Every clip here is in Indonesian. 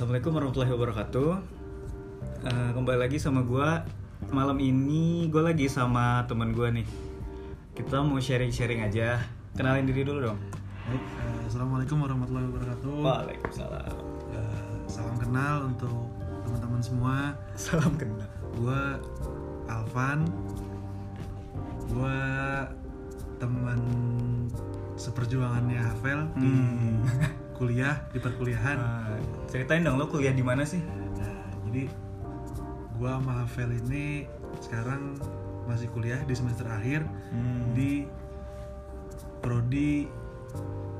Assalamualaikum warahmatullahi wabarakatuh. Eh, kembali lagi sama gua malam ini gue lagi sama teman gua nih. Kita mau sharing-sharing aja. Kenalin diri dulu dong. Baik, eh, Assalamualaikum warahmatullahi wabarakatuh. Waalaikumsalam. Eh, salam kenal untuk teman-teman semua. Salam kenal. Gua Alvan. Gua teman seperjuangannya Havel di Hmm. Kuliah di perkuliahan. Ah, ceritain dong lo kuliah di mana sih? Nah, jadi gua sama Havel ini sekarang masih kuliah di semester akhir Hmm. di prodi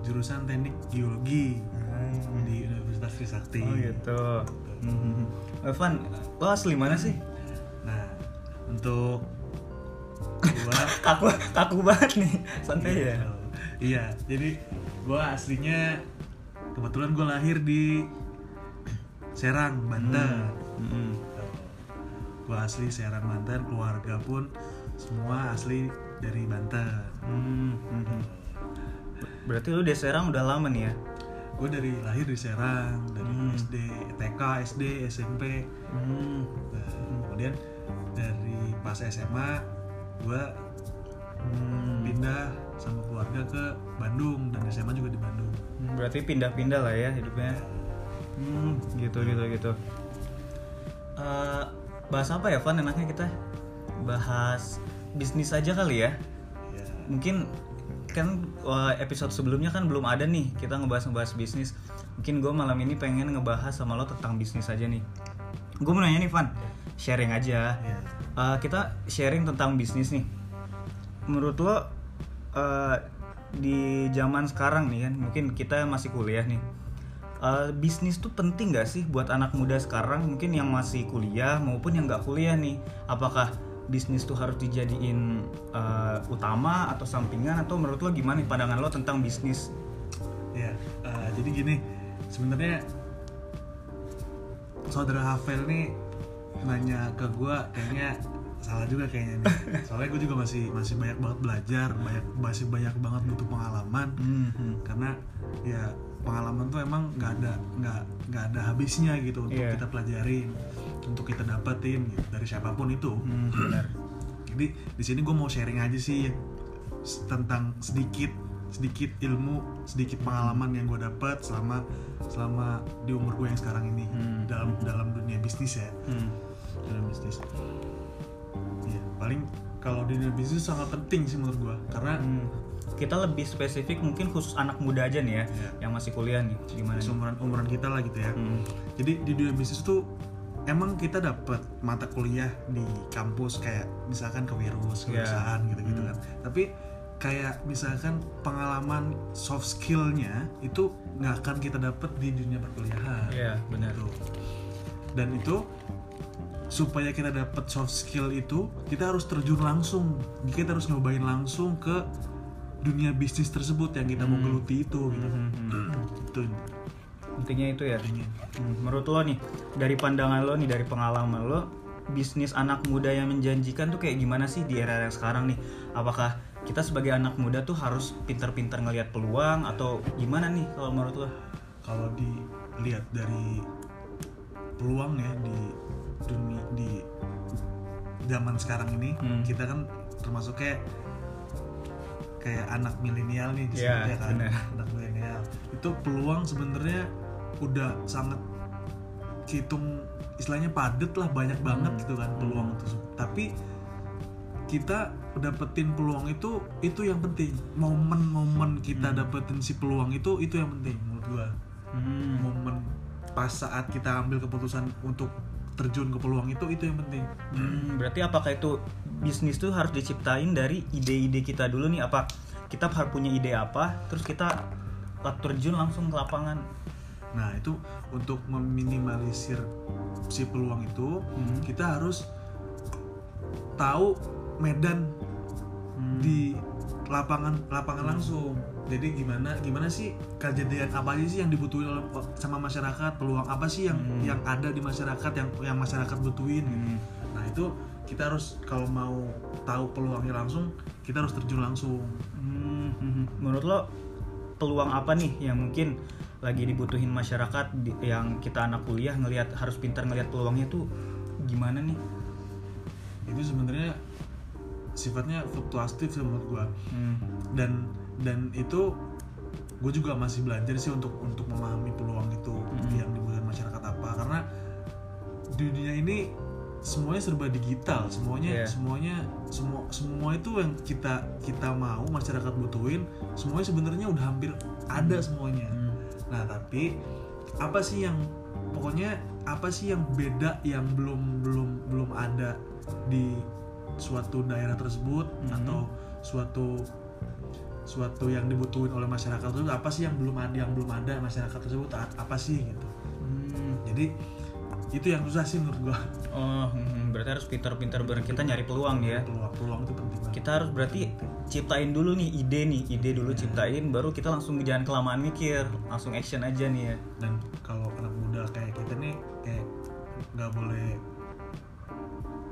jurusan teknik geologi Hmm. di Universitas Trisakti. Oh gitu. Hmm. Evan, lo asli mana sih? Nah, untuk gua Kaku kaku banget nih. Santai ya. Iya, jadi gua aslinya kebetulan gua lahir di Serang, Banten. Hmm. Gua asli Serang, Banten, keluarga pun semua asli dari Banten. Hmm. Hmm. Berarti lu di Serang udah lama nih ya? Gue dari lahir di Serang, dari Hmm. SD, TK, SD, SMP. Hmm. Nah, kemudian dari pas SMA gue Hmm. pindah sama keluarga ke Bandung dan SMA juga di Bandung. Hmm, Berarti pindah-pindah lah ya hidupnya. Hmm, gitu gitu gitu. Eh, bahas apa ya, Van? Enaknya kita bahas bisnis aja kali ya. Ya, Mungkin kan eh, episode sebelumnya kan belum ada nih kita ngebahas-ngebahas bisnis. Mungkin gue malam ini pengen ngebahas sama lo tentang bisnis aja nih. Gue mau nanya nih, Van. Sharing aja. ya. Eh, kita sharing tentang bisnis nih. Menurut lo eh, di zaman sekarang nih kan, mungkin kita masih kuliah nih. Eh, bisnis tuh penting gak sih buat anak muda sekarang? Mungkin yang masih kuliah maupun yang nggak kuliah nih. Apakah bisnis tuh harus dijadiin eh, utama atau sampingan atau menurut lo gimana nih pandangan lo tentang bisnis? Ya, eh, jadi gini, sebenarnya saudara Havel nih nanya ke gue kayaknya salah juga kayaknya nih. Soalnya gue juga masih masih banyak banget belajar, banyak masih banyak banget butuh pengalaman Hmm, karena ya pengalaman tuh emang nggak ada nggak nggak ada habisnya gitu untuk Iya. kita pelajarin, untuk kita dapetin gitu, dari siapa pun itu. Hmm, benar. Jadi di sini gue mau sharing aja sih tentang sedikit sedikit ilmu, sedikit pengalaman yang gue dapat selama selama di umur gue yang sekarang ini Hmm. dalam dalam dunia bisnis ya, Hmm. dalam bisnis. Paling kalau di dunia bisnis sangat penting sih menurut gue karena Hmm. Kita lebih spesifik mungkin khusus anak muda aja nih ya, Iya. yang masih kuliah nih, gimana? nih? seumuran umuran kita lah gitu ya. Hmm. Jadi di dunia bisnis tuh emang kita dapat mata kuliah di kampus kayak misalkan kewirus, Iya. kewirausahaan gitu-gitu Hmm. kan. Tapi kayak misalkan pengalaman soft skillnya itu nggak akan kita dapat di dunia perkuliahan. Iya, benar. Gitu. Dan itu supaya kita dapat soft skill itu kita harus terjun langsung. Kita harus nyobain langsung ke dunia bisnis tersebut yang kita mau Hmm. geluti itu gitu. Hmm, hmm, hmm. Itu Intinya itu ya. intinya. Hmm, Menurut lo nih, dari pandangan lo nih, dari pengalaman lo, bisnis anak muda yang menjanjikan tuh kayak gimana sih di era yang sekarang nih? Apakah kita sebagai anak muda tuh harus pintar-pintar ngelihat peluang atau gimana nih kalau menurut lo? kalau dilihat dari peluang ya di dunia di zaman sekarang ini Hmm. kita kan termasuk kayak kayak anak milenial nih Iya, disebutnya kan benar. anak milenial itu peluang sebenarnya udah sangat hitung istilahnya padet lah banyak banget Hmm. gitu kan peluang itu tapi kita dapetin peluang itu itu yang penting momen-momen kita Hmm. dapetin si peluang itu itu yang penting menurut gua Hmm. momen pas saat kita ambil keputusan untuk terjun ke peluang itu itu yang penting Hmm, berarti apakah itu bisnis tuh harus diciptain dari ide-ide kita dulu nih? Apa kita harus punya ide apa, terus kita terjun langsung ke lapangan? nah itu untuk meminimalisir si peluang itu Hmm. kita harus tahu medan Hmm. di lapangan lapangan langsung jadi gimana gimana sih kejadian apa aja sih yang dibutuhin oleh sama masyarakat peluang apa sih yang Hmm. yang ada di masyarakat yang yang masyarakat butuhin Hmm. nah itu kita harus kalau mau tahu peluangnya langsung kita harus terjun langsung Hmm, hmm, hmm. Menurut lo peluang apa nih yang mungkin lagi dibutuhin masyarakat yang kita anak kuliah ngelihat harus pintar ngelihat peluangnya tuh gimana nih? itu sebenarnya sifatnya fluktuatif menurut gua Hmm. dan dan itu gue juga masih belajar sih untuk untuk memahami peluang itu Hmm. yang dibutuhkan masyarakat apa karena dunia ini semuanya serba digital semuanya Iya. semuanya semua semua itu yang kita kita mau masyarakat butuhin semuanya sebenarnya udah hampir ada semuanya Hmm. nah tapi apa sih yang pokoknya apa sih yang beda yang belum belum belum ada di suatu daerah tersebut Mhm. atau suatu suatu yang dibutuhin oleh masyarakat tersebut apa sih yang belum ada yang belum ada masyarakat tersebut apa sih gitu Hmm. jadi itu yang susah sih menurut gua Oh, hmm, berarti harus pintar-pintar bareng kita nyari peluang ya. peluang peluang itu penting banget Kita harus berarti ciptain dulu nih ide nih, ide dulu ciptain, baru kita langsung jangan kelamaan mikir, langsung action aja nih ya. dan kalau anak muda kayak kita nih kayak nggak boleh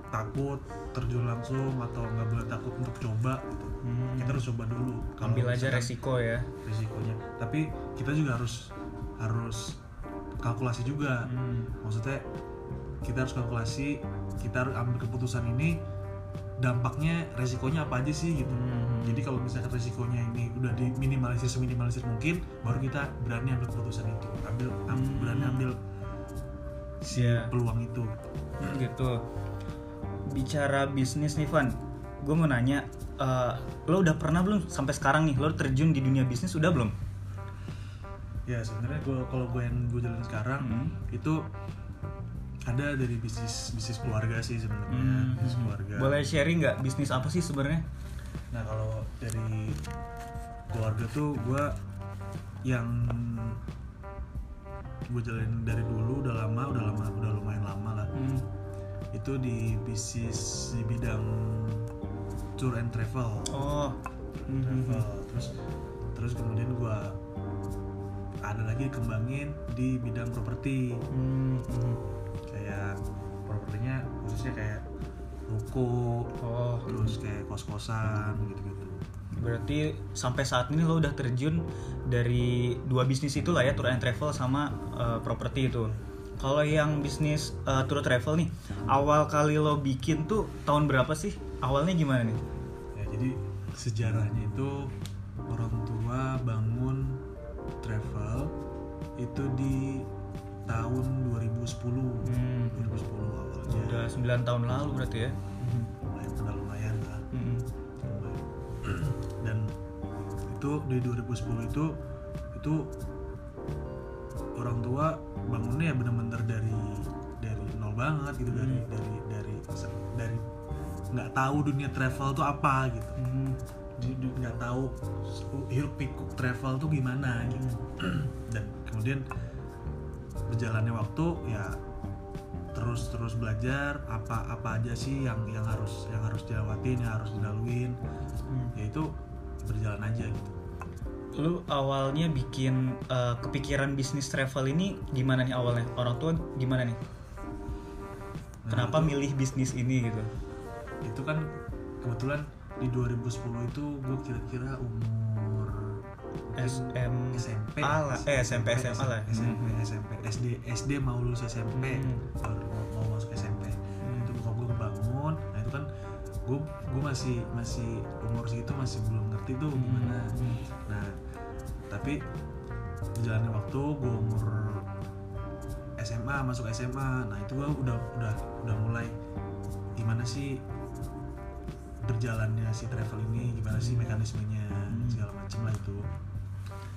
takut terjun langsung atau nggak boleh takut untuk coba gitu. Kita harus coba dulu kalau Ambil aja resiko ya. risikonya tapi kita juga harus harus kalkulasi juga Hmm. maksudnya kita harus kalkulasi kita harus ambil keputusan ini dampaknya resikonya apa aja sih gitu Hmm. jadi kalau misalkan resikonya ini udah diminimalisir seminimalisir mungkin baru kita berani ambil keputusan itu ambil am- Hmm. berani ambil si Iya. peluang itu gitu bicara bisnis nih Van gue mau nanya eh, lo udah pernah belum sampai sekarang nih lo terjun di dunia bisnis udah belum ya sebenarnya gue kalau gue yang gue jalan sekarang Hmm. itu ada dari bisnis bisnis keluarga sih sebenarnya Hmm. bisnis keluarga boleh sharing nggak bisnis apa sih sebenarnya nah kalau dari keluarga tuh gue yang gue jalanin dari dulu udah lama udah lama udah lumayan lama lah Hmm. itu di bisnis di bidang tour and travel. Oh. Hmm. travel. Terus terus kemudian gue ada lagi kembangin di bidang properti. Hmm. Hmm. kayak propertinya khususnya kayak ruko oh. terus kayak kos kosan gitu gitu berarti sampai saat ini lo udah terjun dari dua bisnis itu lah ya tour and travel sama eh, properti itu. Kalau yang bisnis eh, tour travel nih awal kali lo bikin tuh tahun berapa sih awalnya gimana nih? Ya jadi sejarahnya itu orang tua bangun travel itu di tahun 2010 Hmm. 2010 awalnya. Udah 9 tahun lalu berarti ya? Lumayan udah lumayan lah. Hmm. lumayan. dan itu di 2010 itu itu orang tua bangunnya ya bener-bener dari dari nol banget gitu dari dari dari dari tahu dunia travel tuh apa gitu. Hmm. Nggak tahu hiruk pikuk travel tuh gimana gitu. Dan kemudian berjalannya waktu ya terus terus belajar apa apa aja sih yang yang harus yang harus dilewatin yang harus dilaluin. Hmm. ya itu berjalan aja gitu. Lu awalnya bikin eh, kepikiran bisnis travel ini gimana nih awalnya? Orang tua gimana nih? Nah, kenapa itu- milih bisnis ini gitu itu kan kebetulan di 2010 itu gue kira-kira umur SM SMP lah eh SMP SMA lah SMP Hmm. SMP SD SD mau lulus SMP Hmm. baru mau, mau masuk SMP Hmm. itu bokap gue kebangun nah itu kan gue gue masih masih umur segitu masih belum ngerti tuh gimana Hmm. nah tapi berjalannya waktu gue umur SMA masuk SMA nah itu gue udah udah udah mulai gimana sih berjalannya si travel ini gimana sih mekanismenya segala macam lah itu.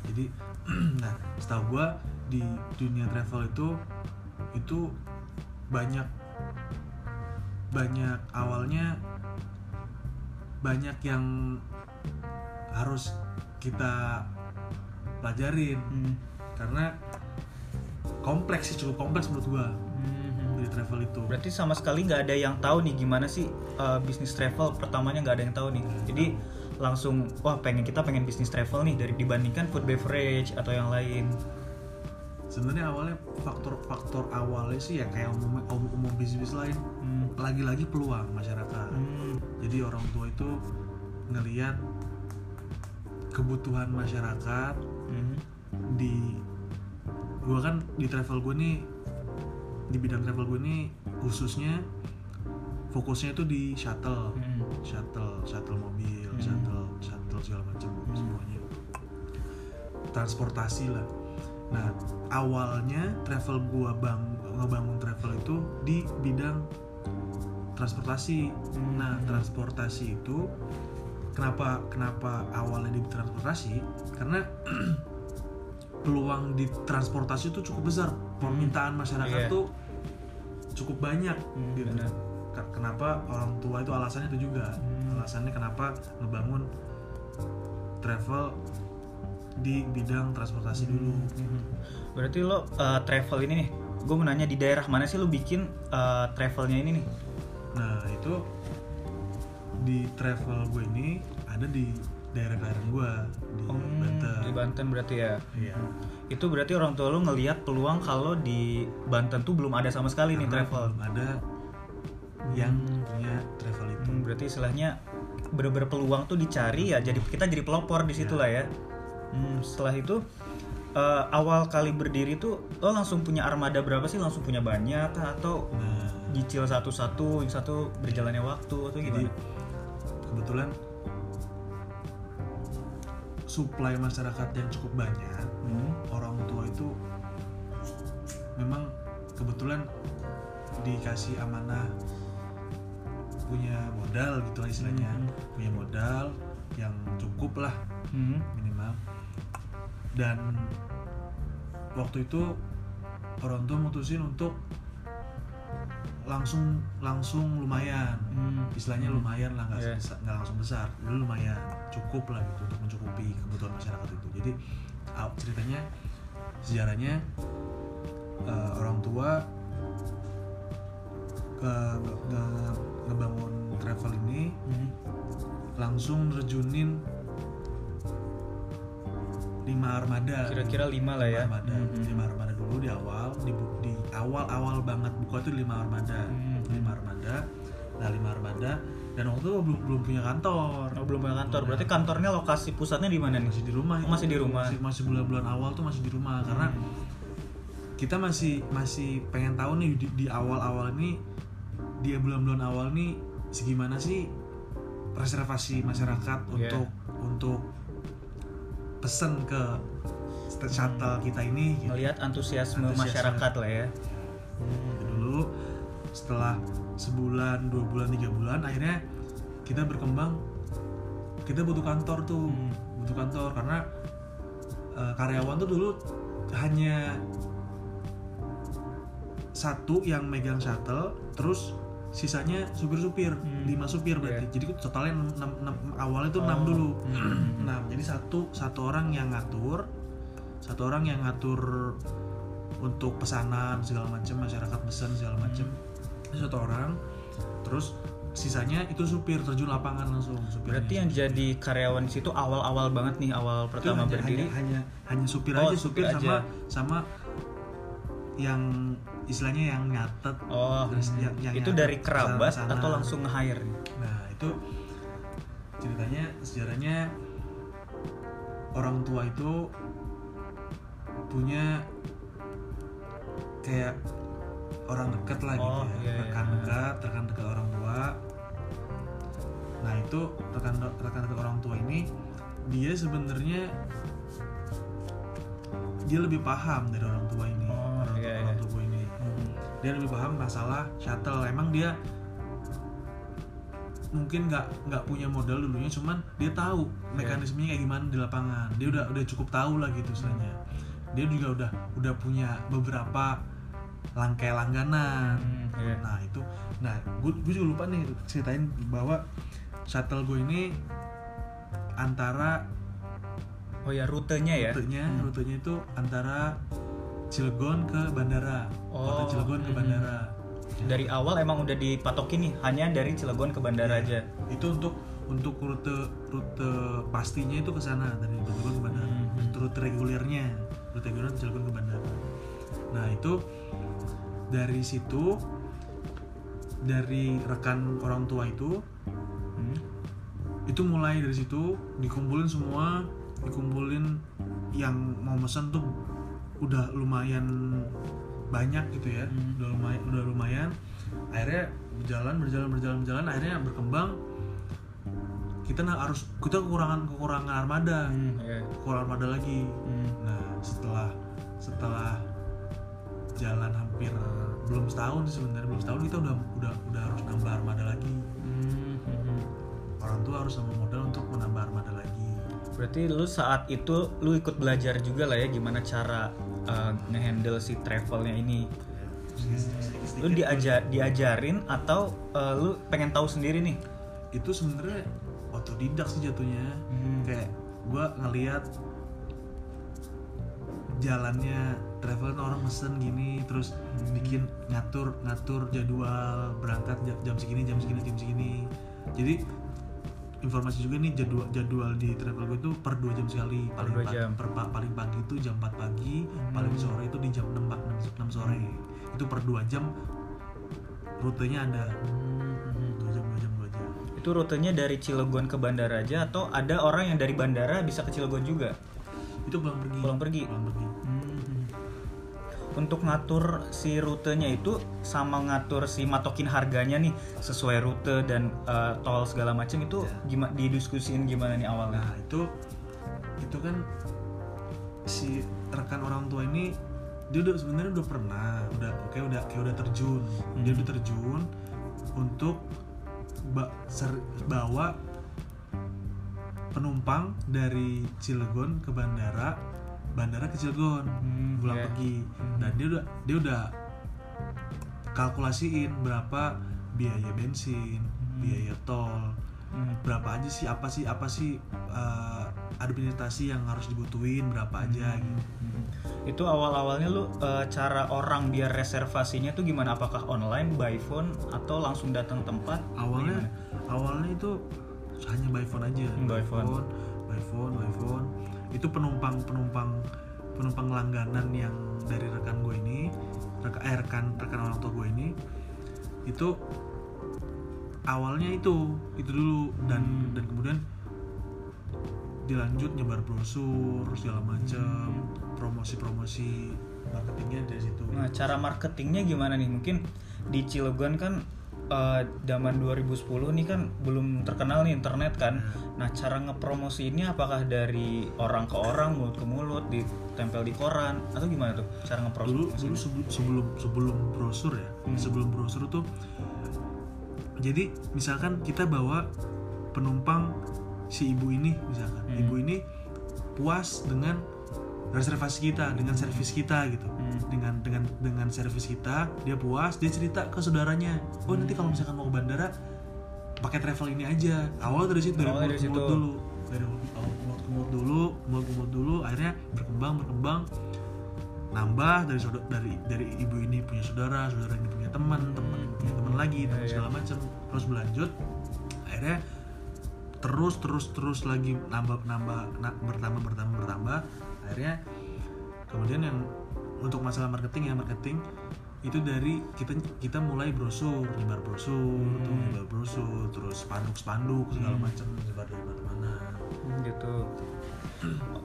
Jadi nah setahu gue di dunia travel itu itu banyak banyak awalnya banyak yang harus kita pelajarin. Hmm. karena kompleks sih cukup kompleks menurut di travel itu Berarti sama sekali nggak ada yang tahu nih gimana sih uh, bisnis travel pertamanya nggak ada yang tahu nih. Jadi langsung wah pengen kita pengen bisnis travel nih dari dibandingkan food beverage atau yang lain. sebenarnya awalnya faktor-faktor awalnya sih ya kayak umum umum, umum bisnis lain Hmm. lagi-lagi peluang masyarakat Hmm. jadi orang tua itu ngelihat kebutuhan masyarakat Hmm. di gue kan di travel gue nih di bidang travel gue nih khususnya fokusnya tuh di shuttle. Hmm. shuttle shuttle mobil Hmm. shuttle shuttle segala macam semuanya. Transportasi lah. Nah awalnya travel gua bang ngebangun travel itu di bidang transportasi. Hmm. nah transportasi itu kenapa kenapa awalnya di transportasi? Karena peluang di transportasi itu cukup besar permintaan masyarakat Iya. tuh cukup banyak Hmm, gitu benar. Ke- kenapa orang tua itu alasannya itu juga Hmm. alasannya kenapa ngebangun travel di bidang transportasi dulu Mhm. Berarti lo uh, travel ini nih, gue mau nanya di daerah mana sih lo bikin uh, travelnya ini nih? nah itu di travel gue ini ada di daerah kelahiran gue di Hmm, Banten Di Banten berarti ya. iya Itu berarti orang tua lo ngelihat peluang kalau di Banten tuh belum ada sama sekali nih Karena travel. belum ada yang punya travel itu Hmm, berarti istilahnya bener-bener peluang tuh dicari ya jadi kita jadi pelopor di situ lah ya. Hmm, setelah itu uh, awal kali berdiri tuh lo langsung punya armada berapa sih? Langsung punya banyak atau nah nyicil satu-satu, satu berjalannya waktu atau jadi gimana? kebetulan supply masyarakat yang cukup banyak Hmm. orang tua itu memang kebetulan dikasih amanah punya modal gitu lah istilahnya Mhm. punya modal yang cukup lah Hmm. minimal dan waktu itu orang tua mutusin untuk langsung langsung lumayan Hmm. istilahnya lumayan lah nggak Iya. sebesar- nggak langsung besar dulu lumayan cukup lah gitu untuk mencukupi kebutuhan masyarakat itu jadi ceritanya sejarahnya eh, orang tua ke- nge- nge- ngebangun travel ini Hmm. langsung nerjunin lima armada Kira-kira lima lah ya. lima armada Hmm. lima armada dulu di awal di, di awal awal banget buka tuh lima armada Hmm. lima armada nah lima armada dan waktu itu belum belum punya kantor Oh, belum punya kantor. Berarti kantornya lokasi pusatnya di mana nih? masih di rumah Oh, itu. masih di rumah. masih, masih bulan-bulan awal tuh masih di rumah karena kita masih masih pengen tahu nih di, di awal-awal ini dia bulan-bulan awal nih segimana sih reservasi masyarakat Iya. untuk untuk pesen ke shuttle kita ini gitu. Melihat antusiasme, Antusiasme. masyarakat lah ya. Itu dulu setelah sebulan dua bulan tiga bulan akhirnya kita berkembang kita butuh kantor tuh Hmm. butuh kantor karena eh, karyawan tuh dulu hanya satu yang megang shuttle terus sisanya supir-supir Hmm. lima supir berarti Iya. jadi totalnya enam, enam, awalnya tuh enam Oh. dulu Hmm. enam jadi satu satu orang yang ngatur satu orang yang ngatur untuk pesanan segala macam masyarakat pesan segala macam Hmm. satu orang terus sisanya itu supir terjun lapangan langsung supirnya. Berarti yang jadi karyawan di situ awal-awal banget nih, awal Itu pertama hanya, berdiri. hanya, hanya hanya supir Oh, aja supir supir, sama aja. sama yang istilahnya yang nyatet Oh, terus yang, yang itu dari kerabat ke sana-kesana. atau langsung nge-hire nih? nah itu ceritanya sejarahnya orang tua itu punya kayak orang dekat lah gitu Oh, ya iya, iya. rekan dekat rekan dekat orang tua nah itu rekan rekan dekat orang tua ini dia sebenarnya dia lebih paham dari orang tua dia lebih paham masalah shuttle. Emang dia mungkin nggak nggak punya modal dulunya cuman dia tahu mekanismenya kayak gimana di lapangan. Dia udah udah cukup tahu lah gitu istilahnya. Dia juga udah udah punya beberapa langkai langganan. Hmm, iya. nah itu. Nah gue gue juga lupa nih ceritain bahwa shuttle gue ini antara Oh ya rutenya ya. rutenya rutenya itu antara Cilegon ke bandara Oh, kota Cilegon ke hmm. bandara Dari awal emang udah dipatokin nih, hanya dari Cilegon ke bandara aja. itu untuk untuk rute rute pastinya itu ke sana dari Cilegon ke bandara Hmm. rute, rute regulernya rute reguler Cilegon ke bandara nah itu dari situ dari rekan orang tua itu Hmm. itu mulai dari situ dikumpulin semua dikumpulin yang mau mesen tuh udah lumayan banyak gitu ya Hmm. udah lumayan udah lumayan akhirnya berjalan berjalan berjalan berjalan akhirnya berkembang kita nah harus kita kekurangan kekurangan armada Hmm, ya. kekurangan armada lagi Hmm. nah setelah setelah jalan hampir belum setahun sih sebenarnya belum setahun kita udah udah udah harus nambah armada lagi Hmm, hmm, hmm. orang tua harus sama modal untuk menambah armada lagi Berarti lu saat itu lu ikut belajar juga lah ya gimana cara uh, ngehandle si travelnya ini. Lu diajar diajarin atau uh, lu pengen tahu sendiri nih? itu sebenarnya otodidak sih jatuhnya Hmm. kayak gue ngeliat jalannya travel orang mesen gini terus bikin ngatur ngatur jadwal berangkat jam segini jam segini jam segini jadi informasi juga nih jadwal jadwal di travel gue itu per dua jam sekali Per paling pa- jam. per pa- paling pagi itu jam 4 pagi paling sore itu di jam 6, 6, 6 sore itu per dua jam rutenya ada dua jam dua jam dua jam Itu rutenya dari Cilegon ke bandara aja atau ada orang yang dari bandara bisa ke Cilegon juga? itu pulang pergi Pulang pergi. pulang pergi Hmm. Untuk ngatur si rutenya itu sama ngatur si matokin harganya nih sesuai rute dan uh, tol segala macam itu Ya. gimana didiskusiin gimana nih awalnya? Nah itu itu kan si rekan orang tua ini dia udah sebenarnya udah pernah udah kayak udah kayak udah terjun dia udah terjun untuk ba- ser- bawa penumpang dari Cilegon ke bandara bandara ke Cilegon Hmm, pulang iya. pergi dan dia udah dia udah kalkulasiin berapa biaya bensin biaya tol Hmm. berapa aja sih apa sih apa sih uh, administrasi yang harus dibutuhin berapa aja gitu Hmm. Itu awal-awalnya lu eh, cara orang biar reservasinya tuh gimana? Apakah online, by phone, atau langsung datang tempat? awalnya awalnya itu hanya by phone aja Hmm, by phone. by phone by phone itu penumpang penumpang penumpang langganan yang dari rekan gue ini rekan eh, rekan rekan orang tua gue ini itu awalnya itu itu dulu dan Hmm. dan kemudian dilanjut nyebar brosur segala macam promosi-promosi marketingnya dari situ Nah, cara marketingnya gimana nih? Mungkin di Cilegon kan eh, zaman 2010 nih kan belum terkenal nih internet kan. Nah, cara ngepromosiinnya apakah dari orang ke orang, mulut ke mulut, ditempel di koran atau gimana tuh cara dulu ngepromosi? dulu sebelum sebelum sebelum brosur ya Hmm. sebelum brosur tuh jadi misalkan kita bawa penumpang si ibu ini misalkan Hmm. ibu ini puas dengan reservasi kita dengan servis kita gitu. Hmm. dengan dengan dengan servis kita dia puas dia cerita ke saudaranya. Oh nanti kalau misalkan mau ke bandara pakai travel ini aja. Awal dari situ dari mulut dari mulut dulu. Dari mulut mulut ke mulut dulu mulut ke mulut dulu akhirnya berkembang berkembang. Nambah dari saudara dari dari ibu ini punya saudara saudara ini punya teman teman ini punya teman lagi teman Iya, iya. segala macam. Terus berlanjut akhirnya terus terus terus lagi nambah nambah na- bertambah bertambah bertambah akhirnya kemudian yang untuk masalah marketing ya marketing itu dari kita kita mulai brosur nyebar brosur tuh nyebar brosur terus spanduk spanduk segala macam nyebar dari mana-mana Hmm, gitu.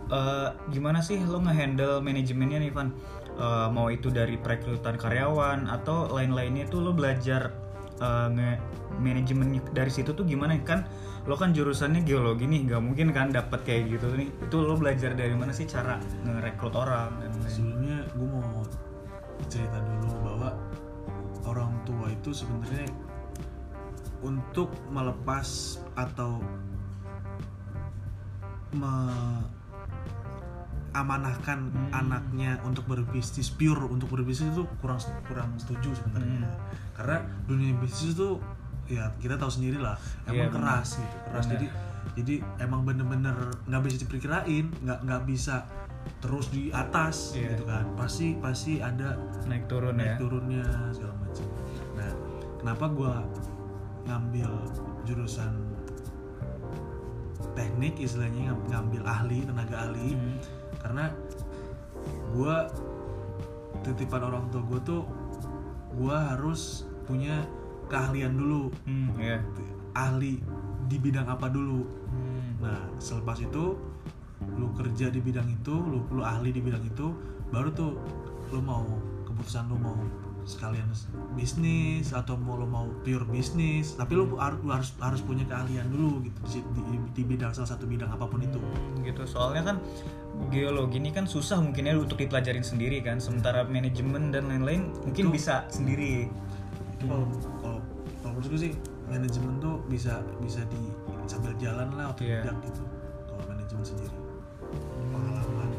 Eh, gimana sih lo ngehandle manajemennya nih Van? Eh, mau itu dari perekrutan karyawan atau lain-lainnya itu lo belajar eh, nge manajemen dari situ tuh gimana kan? Lo kan jurusannya geologi nih, nggak mungkin kan dapat kayak gitu nih. Itu lo belajar dari mana sih cara ngerekrut orang dan sebelumnya gue mau cerita dulu bahwa orang tua itu sebenarnya untuk melepas atau mengamanahkan Hmm. anaknya untuk berbisnis pure untuk berbisnis itu kurang kurang setuju sebenarnya Hmm. karena dunia bisnis itu ya kita tahu sendiri lah emang Iya, benar. keras gitu keras Benar. jadi jadi emang bener-bener nggak bisa diperkirain nggak nggak bisa terus di atas Iya. gitu kan pasti pasti ada naik turun ya. naik turunnya segala macam nah kenapa gua ngambil jurusan teknik istilahnya ngam- ngambil ahli tenaga ahli Hmm. karena gua titipan orang tua gue tuh gua harus punya keahlian dulu. Hmm, ya. ahli di bidang apa dulu? Hmm. nah selepas itu lu kerja di bidang itu lu lu ahli di bidang itu baru tuh lu mau keputusan lu mau sekalian bisnis atau mau lu mau pure bisnis tapi lu lu harus harus punya keahlian dulu gitu di, di, di bidang salah satu bidang apa pun itu. Gitu. Soalnya kan geologi ini kan susah mungkin ya untuk dipelajarin sendiri kan sementara manajemen dan lain-lain mungkin Itu- bisa sendiri. Itu kalau kalau kalau menurut gue sih manajemen tuh bisa bisa di sambil jalan lah Iya. otodidak gitu kalau manajemen sendiri. Pengalaman.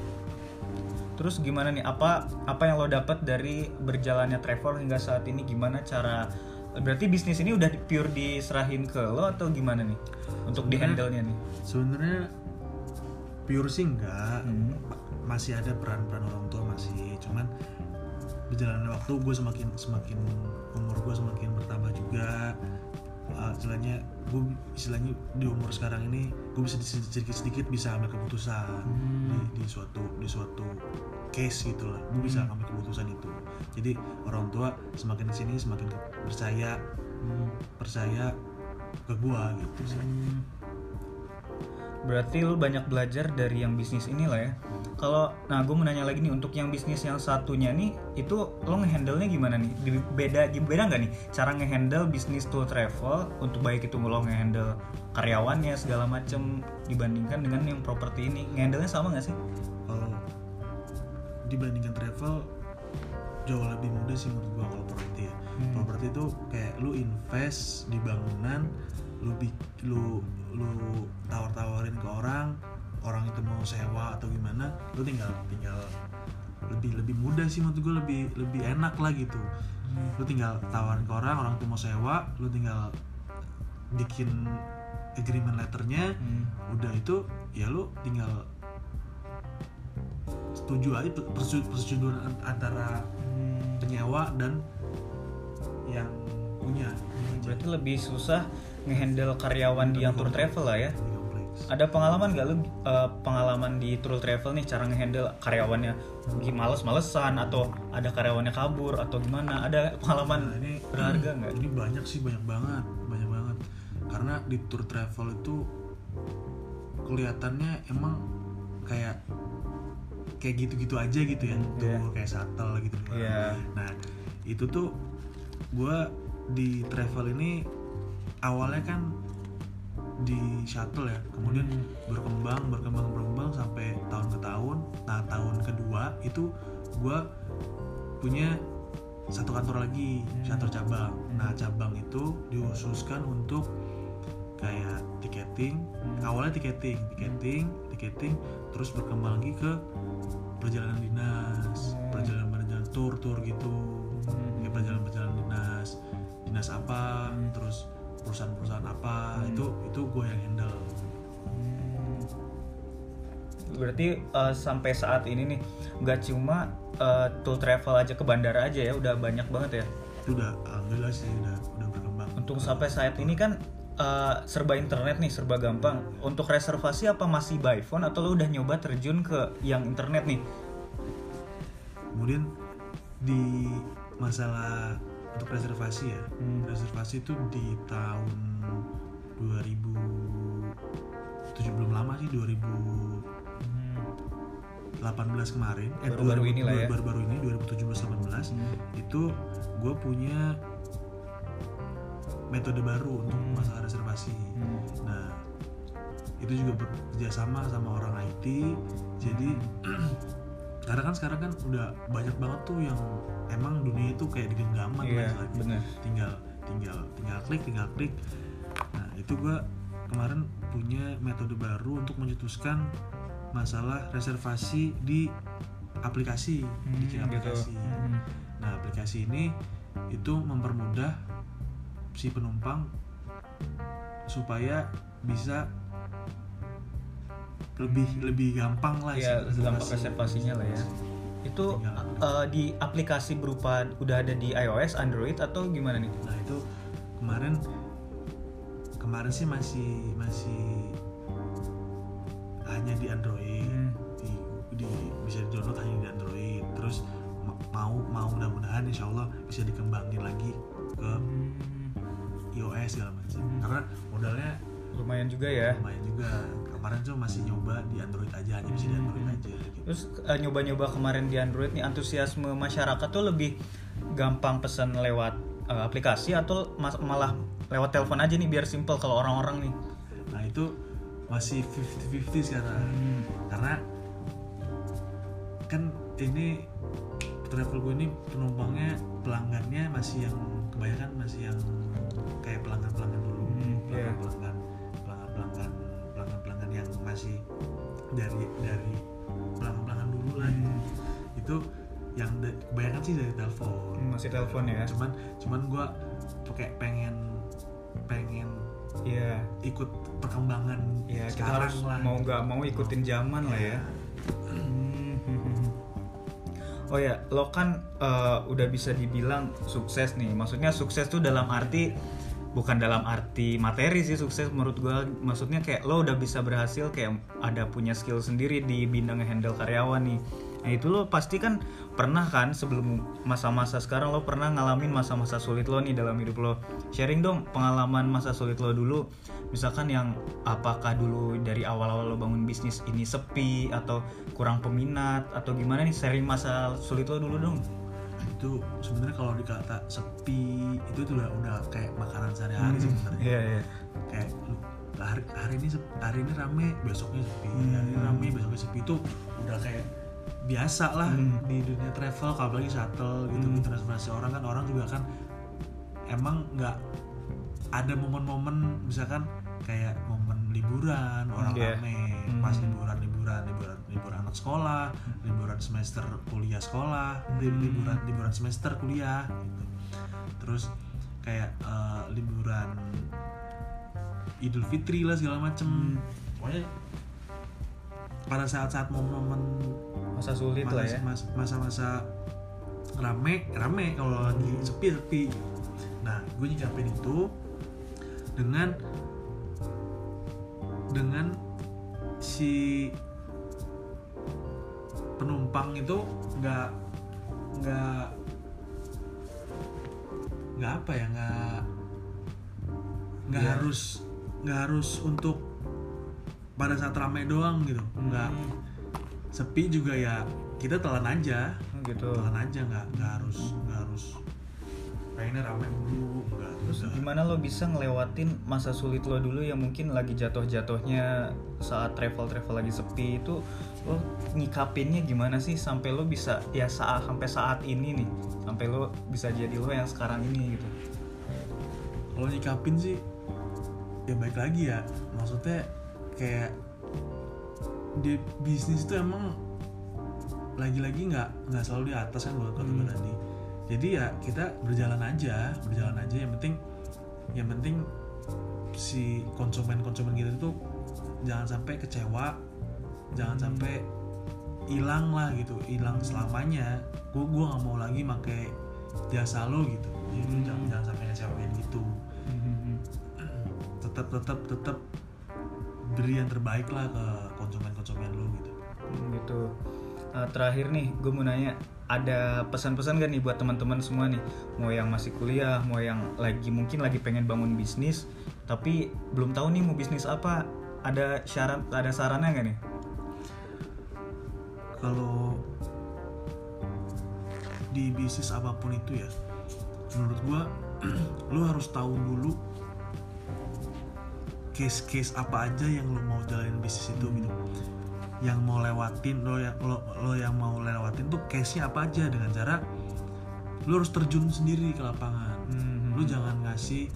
Terus gimana nih apa apa yang lo dapat dari berjalannya travel hingga saat ini? Gimana cara berarti bisnis ini udah pure diserahin ke lo atau gimana nih? Untuk di handle nya nih? sebenarnya pure sih enggak. Hmm. masih ada peran-peran orang tua masih cuman berjalannya waktu gue semakin semakin umur gue semakin bertambah juga. Uh, istilahnya gue istilahnya di umur sekarang ini gue bisa sedikit sedikit bisa ambil keputusan Hmm. di, di suatu di suatu case gitu lah. Gue bisa ambil keputusan itu. Jadi orang tua semakin ke sini semakin percaya percaya ke gue gitu sih. Hmm. Berarti lo banyak belajar dari yang bisnis ini lah ya. Kalau nah gue mau nanya lagi nih untuk yang bisnis yang satunya nih itu lo ngehandle nya gimana nih? Di- beda beda nggak nih? Cara ngehandle bisnis tour travel untuk baik itu lo ngehandle karyawannya segala macem dibandingkan dengan yang properti ini. Ngehandle nya sama nggak sih? Kalau dibandingkan travel jauh lebih mudah sih menurut gua kalau properti ya. Hmm. properti itu kayak lu invest di bangunan lu lu lu tawar-tawarin ke orang orang itu mau sewa atau gimana lu tinggal tinggal lebih lebih mudah sih menurut gua lebih lebih enak lah gitu. Lu tinggal tawarin ke orang orang itu mau sewa lu tinggal bikin agreement letternya Hmm. udah itu ya lu tinggal setuju aja persetu- persetujuan an- antara penyewa dan yang punya. Berarti lebih susah ngehandle karyawan di yang tour travel lah ya. Ada pengalaman gak lu uh, pengalaman di tour travel nih cara ngehandle karyawannya? Mungkin males-malesan atau ada karyawannya kabur atau gimana? Ada pengalaman Nah, ini berharga nggak? ini banyak sih banyak banget banyak banget. Karena di tour travel itu kelihatannya emang kayak kayak gitu-gitu aja gitu ya tuh iya. kayak shuttle gitu Iya. nah itu tuh gue di travel ini awalnya kan di shuttle ya kemudian berkembang berkembang berkembang sampai tahun ke tahun. Nah tahun kedua itu gue punya satu kantor lagi shuttle cabang. Nah cabang itu dikhususkan untuk kayak tiketing. Awalnya tiketing tiketing tiketing terus berkembang lagi ke perjalanan dinas perjalanan perjalanan tour tour gitu itu itu gue yang handle. Berarti uh, sampai saat ini nih nggak cuma uh, tour travel aja ke bandara aja ya udah banyak banget ya? Udah alhamdulillah sih udah udah berkembang. Untuk sampai saat ini kan uh, serba internet nih serba gampang. Untuk reservasi apa masih by phone atau lo udah nyoba terjun ke yang internet nih? Kemudian di masalah untuk reservasi ya Hmm. reservasi itu di tahun 2007 belum lama sih 2018 kemarin eh, Baru-baru ini lah ya. baru-baru ini 2017 18 Hmm. itu gue punya metode baru untuk Hmm. masalah reservasi Hmm. Nah, itu juga bekerja sama sama orang IT. Jadi karena kan sekarang kan udah banyak banget tuh yang emang dunia itu kayak digenggaman lah Iya, bener. Tinggal tinggal tinggal klik, tinggal klik. Itu gua kemarin punya metode baru untuk mencetuskan masalah reservasi di aplikasi, bikin Hmm, gitu. aplikasi. Hmm. Nah, aplikasi ini itu mempermudah si penumpang supaya bisa lebih lebih gampang lah ya gampang reservasi. reservasinya lah ya itu uh, di aplikasi berupa udah ada di iOS Android atau gimana nih Nah, itu kemarin kemarin sih masih masih hanya di Android. Hmm. Di, di- bisa di download hanya di Android. Terus ma- mau mau mudah-mudahan insya Allah bisa dikembangin lagi ke Hmm. iOS segala macam. Hmm. Karena modalnya lumayan juga ya lumayan juga kemarin tuh masih nyoba di Android aja hanya bisa di Android Hmm. aja gitu terus eh, nyoba-nyoba kemarin di Android nih antusiasme masyarakat tuh lebih gampang pesan lewat eh, aplikasi atau mas- malah lewat telepon aja nih biar simple kalau orang-orang nih. Nah itu masih 50-50 sekarang. Karena kan ini travel gue ini penumpangnya pelanggannya masih yang kebanyakan masih yang kayak pelanggan pelanggan dulu. Hmm, iya. pelanggan pelanggan pelanggan pelanggan pelanggan yang masih dari dari pelanggan pelanggan dulu lah. Gitu. itu yang kebanyakan sih dari telepon. Hmm, masih telepon ya? Cuman cuman gue kayak pengen pengen iya. ikut perkembangan ya kita sekarang harus lah. mau nggak mau ikutin zaman lah ya. Oh ya, lo kan eh, udah bisa dibilang sukses nih. Maksudnya sukses tuh dalam arti bukan dalam arti materi sih sukses menurut gua. Maksudnya kayak lo udah bisa berhasil kayak ada punya skill sendiri di bidang handle karyawan nih. Nah itu lo pasti kan pernah kan sebelum masa-masa sekarang lo pernah ngalamin masa-masa sulit lo nih dalam hidup lo. Sharing dong pengalaman masa sulit lo dulu. Misalkan yang apakah dulu dari awal-awal lo bangun bisnis ini sepi atau kurang peminat atau gimana nih sharing masa sulit lo dulu dong. itu sebenarnya kalau dikata sepi itu tuh udah udah kayak makanan sehari-hari sih sebenarnya Iya iya. kayak hari, hari ini hari ini rame besoknya sepi Hmm. hari ini rame besoknya sepi itu udah kayak biasa lah Hmm. di dunia travel kalau apalagi shuttle gitu Hmm. transportasi orang kan orang juga kan emang nggak ada momen-momen misalkan kayak momen liburan orang Iya. rame Hmm. pas liburan liburan liburan liburan anak sekolah liburan semester kuliah sekolah Hmm. liburan liburan semester kuliah gitu terus kayak eh, liburan Idul Fitri lah segala macem Hmm. pokoknya pada saat-saat momen-momen Masa sulit lah ya. masa- masa-masa rame rame kalau lagi sepi sepi nah gue nyikapin itu dengan dengan si penumpang itu nggak nggak nggak apa ya nggak nggak Iya. harus nggak harus untuk pada saat ramai doang gitu nggak Hmm. sepi juga ya kita telan aja gitu. telan aja nggak nggak harus nggak harus pengennya ramai dulu nggak Terus nggak. gimana lo bisa ngelewatin masa sulit lo dulu yang mungkin lagi jatuh-jatuhnya saat travel-travel lagi sepi itu lo nyikapinnya gimana sih sampai lo bisa ya saat sampai saat ini nih sampai lo bisa jadi lo yang sekarang ini gitu. kalau nyikapin sih ya baik lagi ya maksudnya kayak di bisnis itu emang lagi-lagi nggak nggak selalu di atas kan buat kata Hmm. tadi jadi ya kita berjalan aja berjalan aja yang penting yang penting si konsumen-konsumen kita itu jangan sampai kecewa jangan Hmm. sampai hilang lah gitu hilang selamanya gue gua nggak mau lagi pakai jasa lo gitu jadi Hmm. jangan jangan sampai ngecewain gitu tetap tetap tetap beri yang terbaik lah ke konsumen-konsumen lu gitu Hmm, gitu. Nah, terakhir nih, gue mau nanya, ada pesan-pesan gak nih buat teman-teman semua nih, mau yang masih kuliah, mau yang lagi mungkin lagi pengen bangun bisnis, tapi belum tahu nih mau bisnis apa, ada syarat, ada sarannya gak nih? kalau di bisnis apa pun itu ya menurut gua lu harus tahu dulu case-case apa aja yang lu mau jalanin bisnis itu gitu. Yang mau lewatin lo yang lo, lo yang mau lewatin tuh case-nya apa aja dengan cara lu harus terjun sendiri ke lapangan. Hmm. lu jangan ngasih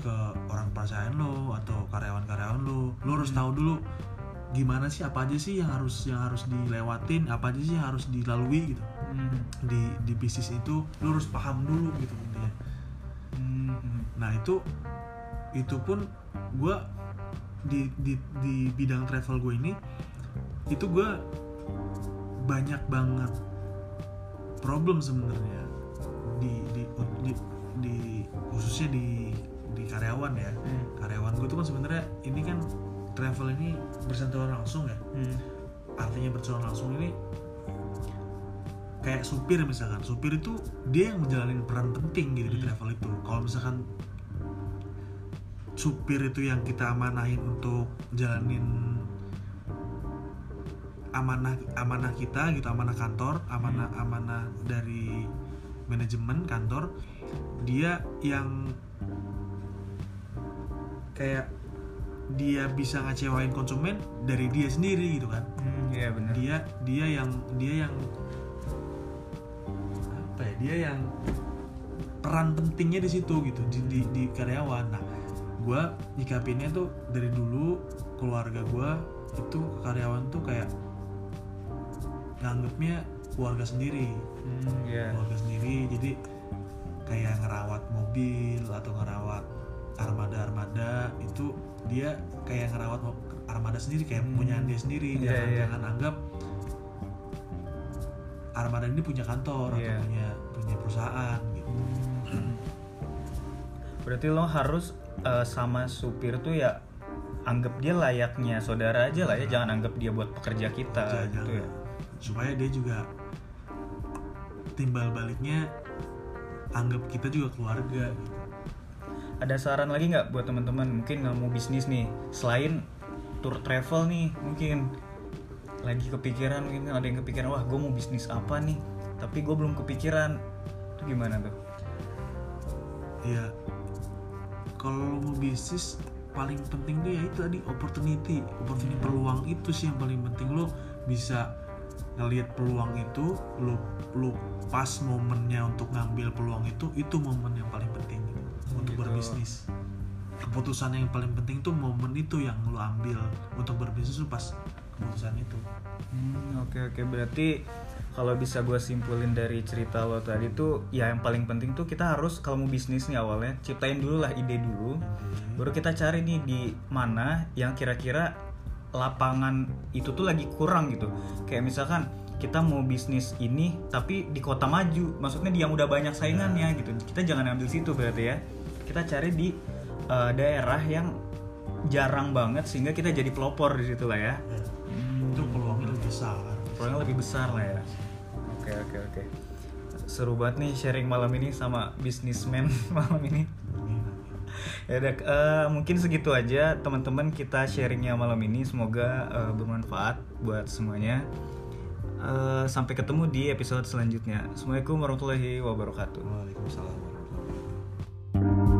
ke orang percayaan lo atau karyawan-karyawan lo lu harus tahu dulu gimana sih apa aja sih yang harus yang harus dilewatin apa aja sih yang harus dilalui gitu. Hmm. di di bisnis itu lu harus paham dulu gitu intinya. Hmm. nah itu itu pun gue di, di di bidang travel gue ini itu gue banyak banget problem sebenarnya di di, di di khususnya di di karyawan ya Hmm. karyawan gue tuh kan sebenarnya ini kan travel ini bersentuhan langsung ya Hmm. artinya bersentuhan langsung ini kayak supir misalkan supir itu dia yang menjalani peran penting gitu di Hmm. travel itu kalau misalkan supir itu yang kita amanahin untuk jalanin amanah amanah kita gitu amanah kantor amanah amanah dari manajemen kantor dia yang kayak dia bisa ngecewain konsumen dari dia sendiri gitu kan. Hmm, iya benar. dia dia yang dia yang apa ya dia yang peran pentingnya di situ gitu di, di, di karyawan. Nah gue nyikapinnya tuh dari dulu keluarga gue itu karyawan tuh kayak nganggapnya keluarga sendiri Hmm, iya. keluarga sendiri jadi kayak ngerawat mobil atau ngerawat armada-armada itu dia kayak ngerawat armada sendiri kayak Hmm. punya dia sendiri Iya, jangan iya. jangan anggap armada ini punya kantor Iya. atau punya punya perusahaan gitu Berarti lo harus eh, sama supir tuh ya anggap dia layaknya saudara aja lah ya, jangan anggap dia buat pekerja kita Jangan- gitu ya. supaya dia juga timbal baliknya anggap kita juga keluarga gitu. Ada saran lagi nggak buat teman-teman? Mungkin nggak mau bisnis nih. Selain tour travel nih mungkin lagi kepikiran mungkin ada yang kepikiran wah gue mau bisnis apa nih? Tapi gue belum kepikiran. Itu gimana tuh? ya kalau mau bisnis paling penting tuh ya itu tadi opportunity. Opportunity peluang itu sih yang paling penting. Lo bisa ngelihat peluang itu lo lo pas momennya untuk ngambil peluang itu itu momen yang paling penting gitu, untuk Gitu. berbisnis. Keputusan yang paling penting tuh momen itu yang lo ambil untuk berbisnis tuh pas keputusan itu. Hmm, oke oke. Berarti kalau bisa gue simpulin dari cerita lo tadi tuh ya yang paling penting tuh kita harus kalau mau bisnis nih awalnya ciptain dulu lah ide dulu. Baru kita cari nih di mana yang kira-kira lapangan itu tuh lagi kurang gitu. Kayak misalkan kita mau bisnis ini tapi di kota maju. Maksudnya yang udah banyak saingannya gitu. Kita jangan ambil situ berarti ya. Kita cari di eh, daerah yang jarang banget sehingga kita jadi pelopor di situ lah ya. Ya, itu peluangnya lebih besar. Peluangnya lebih besar lah ya oke oke oke. Seru banget nih sharing malam ini sama bisnismen malam ini. Ya udah eh, mungkin segitu aja teman-teman kita sharingnya malam ini. Semoga eh, bermanfaat buat semuanya. Eh, sampai ketemu di episode selanjutnya. Assalamualaikum warahmatullahi wabarakatuh. Waalaikumsalam